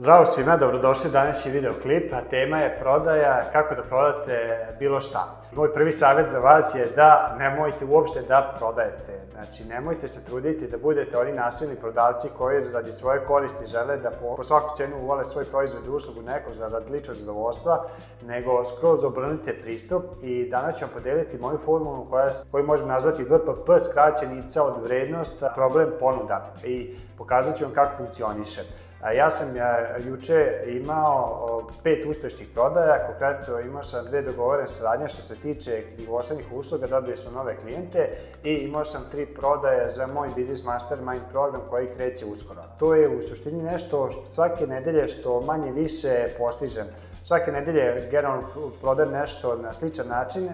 Zdravo svima, dobrodošli u današnji video klip, a tema je prodaja, kako da prodate bilo šta. Moj prvi savjet za vas je da nemojte uopšte da prodajete. Znači, nemojte se truditi da budete oni nasilni prodavci koji radi svoje koristi žele da po, po svaku cenu uvale svoj proizvod i uslugu nekog za rad ličnog zadovoljstva, nego skroz obrnite pristup i danas ću vam podeliti moju formulu koja, koju možemo nazvati VPP, skraćenica od vrednost, problem ponuda i pokazat ću vam kako funkcioniše. Ja sam ja, juče imao pet uspešnih prodaja, konkretno imao sam dve dogovorene saradnje što se tiče knjigovodstvenih usluga, dobili smo nove klijente i imao sam tri prodaje za moj Business Mastermind program koji kreće uskoro. To je u suštini nešto što svake nedelje što manje više postižem svake nedelje generalno prodajem nešto na sličan način,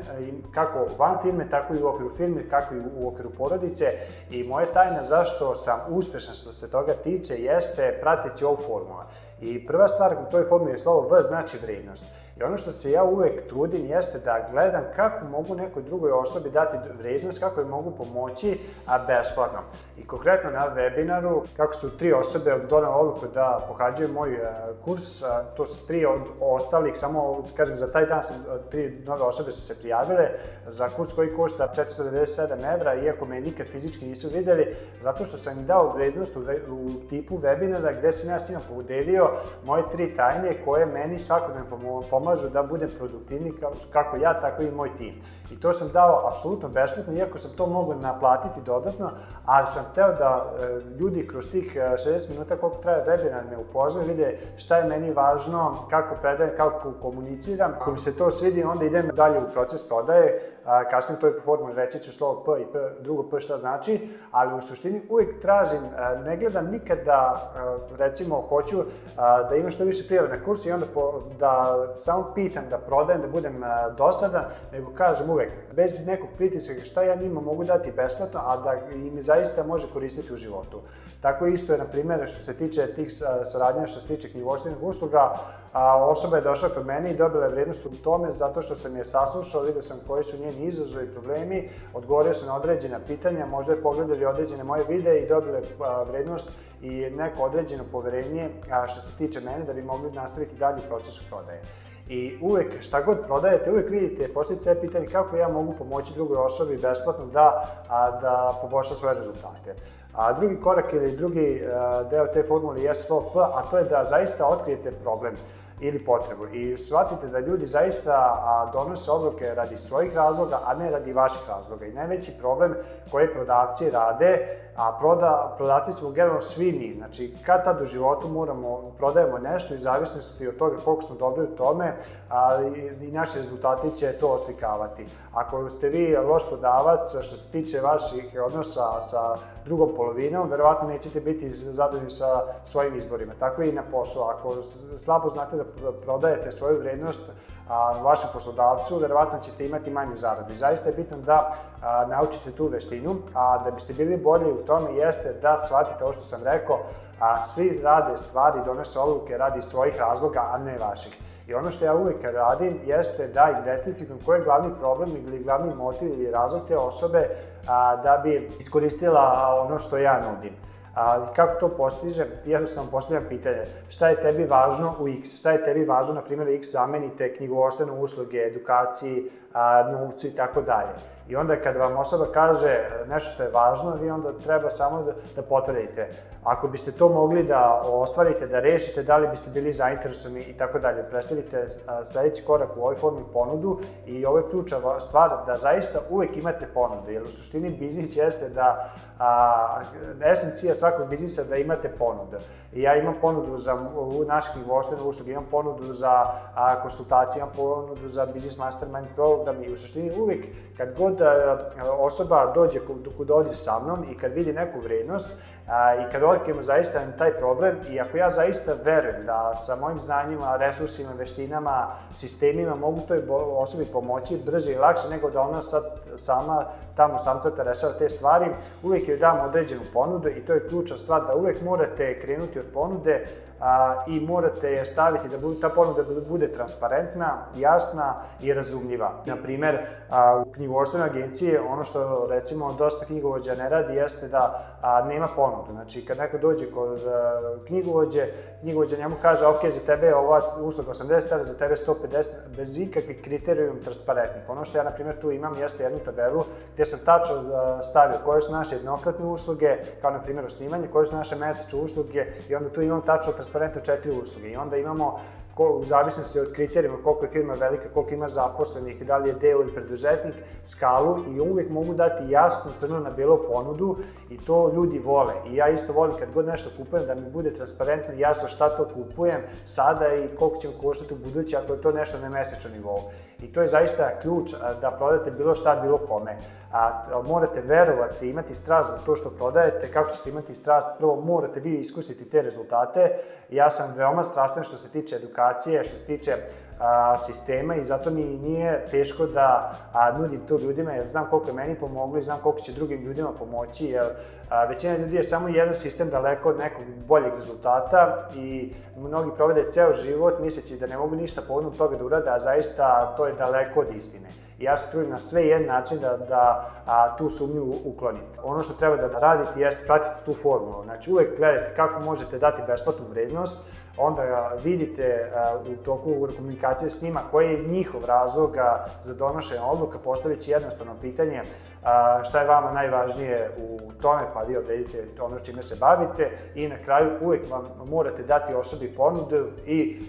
kako van firme, tako i u okviru firme, kako i u okviru porodice. I moja tajna zašto sam uspešan što se toga tiče jeste prateći ovu formula. I prva stvar u toj formuli je slovo V znači vrednost. I ono što se ja uvek trudim jeste da gledam kako mogu nekoj drugoj osobi dati vrednost, kako je mogu pomoći, a besplatno. I konkretno na webinaru, kako su tri osobe donale odluku da pohađaju moj e, kurs, to su tri od ostalih, samo, kažem, za taj dan sam, e, tri nove osobe su se prijavile za kurs koji košta 497 evra, iako me nikad fizički nisu videli, zato što sam im dao vrednost u, u tipu webinara gde sam ja s njima podelio moje tri tajne koje meni svakodnevno pomažu da budem produktivni kako ja, tako i moj tim. I to sam dao apsolutno besplatno, iako sam to mogao naplatiti dodatno, ali sam hteo da e, ljudi kroz tih 60 e, minuta koliko traje webinar me upoznaju, vide šta je meni važno, kako predajem, kako komuniciram. Ako mi se to svidi, onda idem dalje u proces prodaje, kasnije to je po formuli reći ću slovo P i P, drugo P šta znači, ali u suštini uvijek tražim, a, ne gledam nikad da, recimo, hoću da imam što više prijava na kursu i onda po, da samo pitam, da prodajem, da budem a, dosadan, nego kažem uvek, bez nekog pritiska šta ja njima mogu dati besplatno, a da im zaista može koristiti u životu. Tako isto je, na primjer, što se tiče tih saradnja, što se tiče knjigovodstvenih usluga, osoba je došla kod mene i dobila vrednost u tome zato što sam je saslušao, vidio sam koji su njeni izazovi i problemi, odgovorio sam na određena pitanja, možda je pogledali određene moje videe i dobile vrednost i neko određeno poverenje što se tiče mene da bi mogli nastaviti dalje proces prodaje. I uvek, šta god prodajete, uvek vidite, postoji sve pitanje kako ja mogu pomoći drugoj osobi besplatno da, a, da poboljša svoje rezultate. A drugi korak ili drugi a, deo te formule je slovo P, a to je da zaista otkrijete problem ili potrebu. I shvatite da ljudi zaista donose odluke radi svojih razloga, a ne radi vaših razloga. I najveći problem koji prodavci rade, a proda, prodavci smo generalno svi mi, znači kad tad u životu moramo, prodajemo nešto i zavisnosti od toga koliko smo dobri u tome, a, i, i naši rezultati će to oslikavati. Ako ste vi loš prodavac što se tiče vaših odnosa sa drugom polovinom, verovatno nećete biti zadovoljni sa svojim izborima. Tako i na poslu. Ako slabo znate da prodajete svoju vrednost a, vašem poslodavcu, verovatno ćete imati manju zaradu. I zaista je bitno da a, naučite tu veštinu, a da biste bili bolji u tome jeste da shvatite ovo što sam rekao, a svi rade stvari, donose odluke radi svojih razloga, a ne vaših. I ono što ja uvek radim jeste da identifikujem koji je glavni problem ili glavni motiv ili razlog te osobe a, da bi iskoristila ono što ja nudim. Ali kako to postižem? Jednostavno postavljam pitanje šta je tebi važno u X, šta je tebi važno, na primjer, X zamenite knjigovodstvene usluge, edukaciji, novcu i tako dalje. I onda kad vam osoba kaže nešto što je važno, vi onda treba samo da, da potvrdite. Ako biste to mogli da ostvarite, da rešite, da li biste bili zainteresovani i tako dalje. Predstavite sledeći korak u ovoj formi ponudu i ovo je ključa stvar da zaista uvek imate ponudu, jer u suštini biznis jeste da a, esencija svakog biznisa da imate ponudu. I ja imam ponudu za naš knjigovodstvene usluge, imam ponudu za a, konsultacije, imam ponudu za Business Mastermind program i u suštini uvek kad god osoba dođe kud dođe sa mnom i kad vidi neku vrednost, I kad otkrijemo zaista taj problem i ako ja zaista verujem da sa mojim znanjima, resursima, veštinama, sistemima mogu toj osobi pomoći brže i lakše nego da ona sad sama tamo samcata rešava te stvari, uvek joj dam određenu ponudu i to je ključna stvar da uvek morate krenuti od ponude a, i morate je staviti da bude, ta ponuda da bude transparentna, jasna i razumljiva. Na primer, a, u knjigovodstvenoj agenciji ono što recimo dosta knjigovođa ne radi jeste da a, nema ponudu. Znači kad neko dođe kod a, knjigovođe, knjigovođa njemu kaže, ok, za tebe je ova usluga 80 evra, za tebe 150, bez ikakvih kriterijum transparentnih. Ono što ja, na primjer, tu imam jeste jednu tabelu gdje sam tačno stavio koje su naše jednokratne usluge, kao na primjer osnivanje, koje su naše mesečne usluge i onda tu imam tačno transparentno četiri usluge. I onda imamo ko, u zavisnosti od kriterijuma koliko je firma velika, koliko ima zaposlenih, da li je deo ili preduzetnik, skalu i uvek mogu dati jasno crno na belo ponudu i to ljudi vole. I ja isto volim kad god nešto kupujem da mi bude transparentno i jasno šta to kupujem sada i koliko će mi koštati u budući ako je to nešto na mesečnom nivou. I to je zaista ključ da prodate bilo šta, bilo kome. A, morate verovati, imati strast za to što prodajete, kako ćete imati strast, prvo morate vi iskusiti te rezultate. Ja sam veoma strastan što se tiče edukacije, što se tiče a, sistema i zato mi nije teško da a, nudim to ljudima jer znam koliko je meni pomoglo i znam koliko će drugim ljudima pomoći jer a, većina ljudi je samo jedan sistem daleko od nekog boljeg rezultata i mnogi provede ceo život misleći da ne mogu ništa povodom toga da urade, a zaista to je daleko od istine. Ja se trudim na sve jedan način da, da a, tu sumnju uklonite. Ono što treba da radite jeste pratiti tu formulu. Znači uvek gledajte kako možete dati besplatnu vrednost, onda vidite u toku komunikacije s njima koji je njihov razlog za donošenje odluka, postavići jednostavno pitanje šta je vama najvažnije u tome, pa vi odredite ono čime se bavite i na kraju uvek vam morate dati osobi ponudu i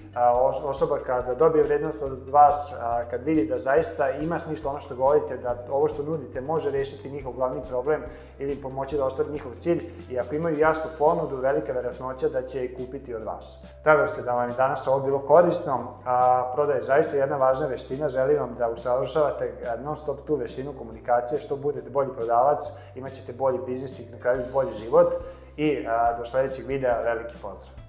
osoba kada dobije vrednost od vas, kad vidi da zaista ima smisla ono što govorite, da ovo što nudite može rešiti njihov glavni problem ili pomoći da ostvari njihov cilj i ako imaju jasnu ponudu, velika verovatnoća da će je kupiti od vas. Nadam se da vam je danas ovo bilo korisno, a prodaje zaista jedna važna veština, želim vam da usavršavate non stop tu veštinu komunikacije, što budete bolji prodavac, imat ćete bolji biznis i na kraju bolji život i a, do sledećeg videa veliki pozdrav!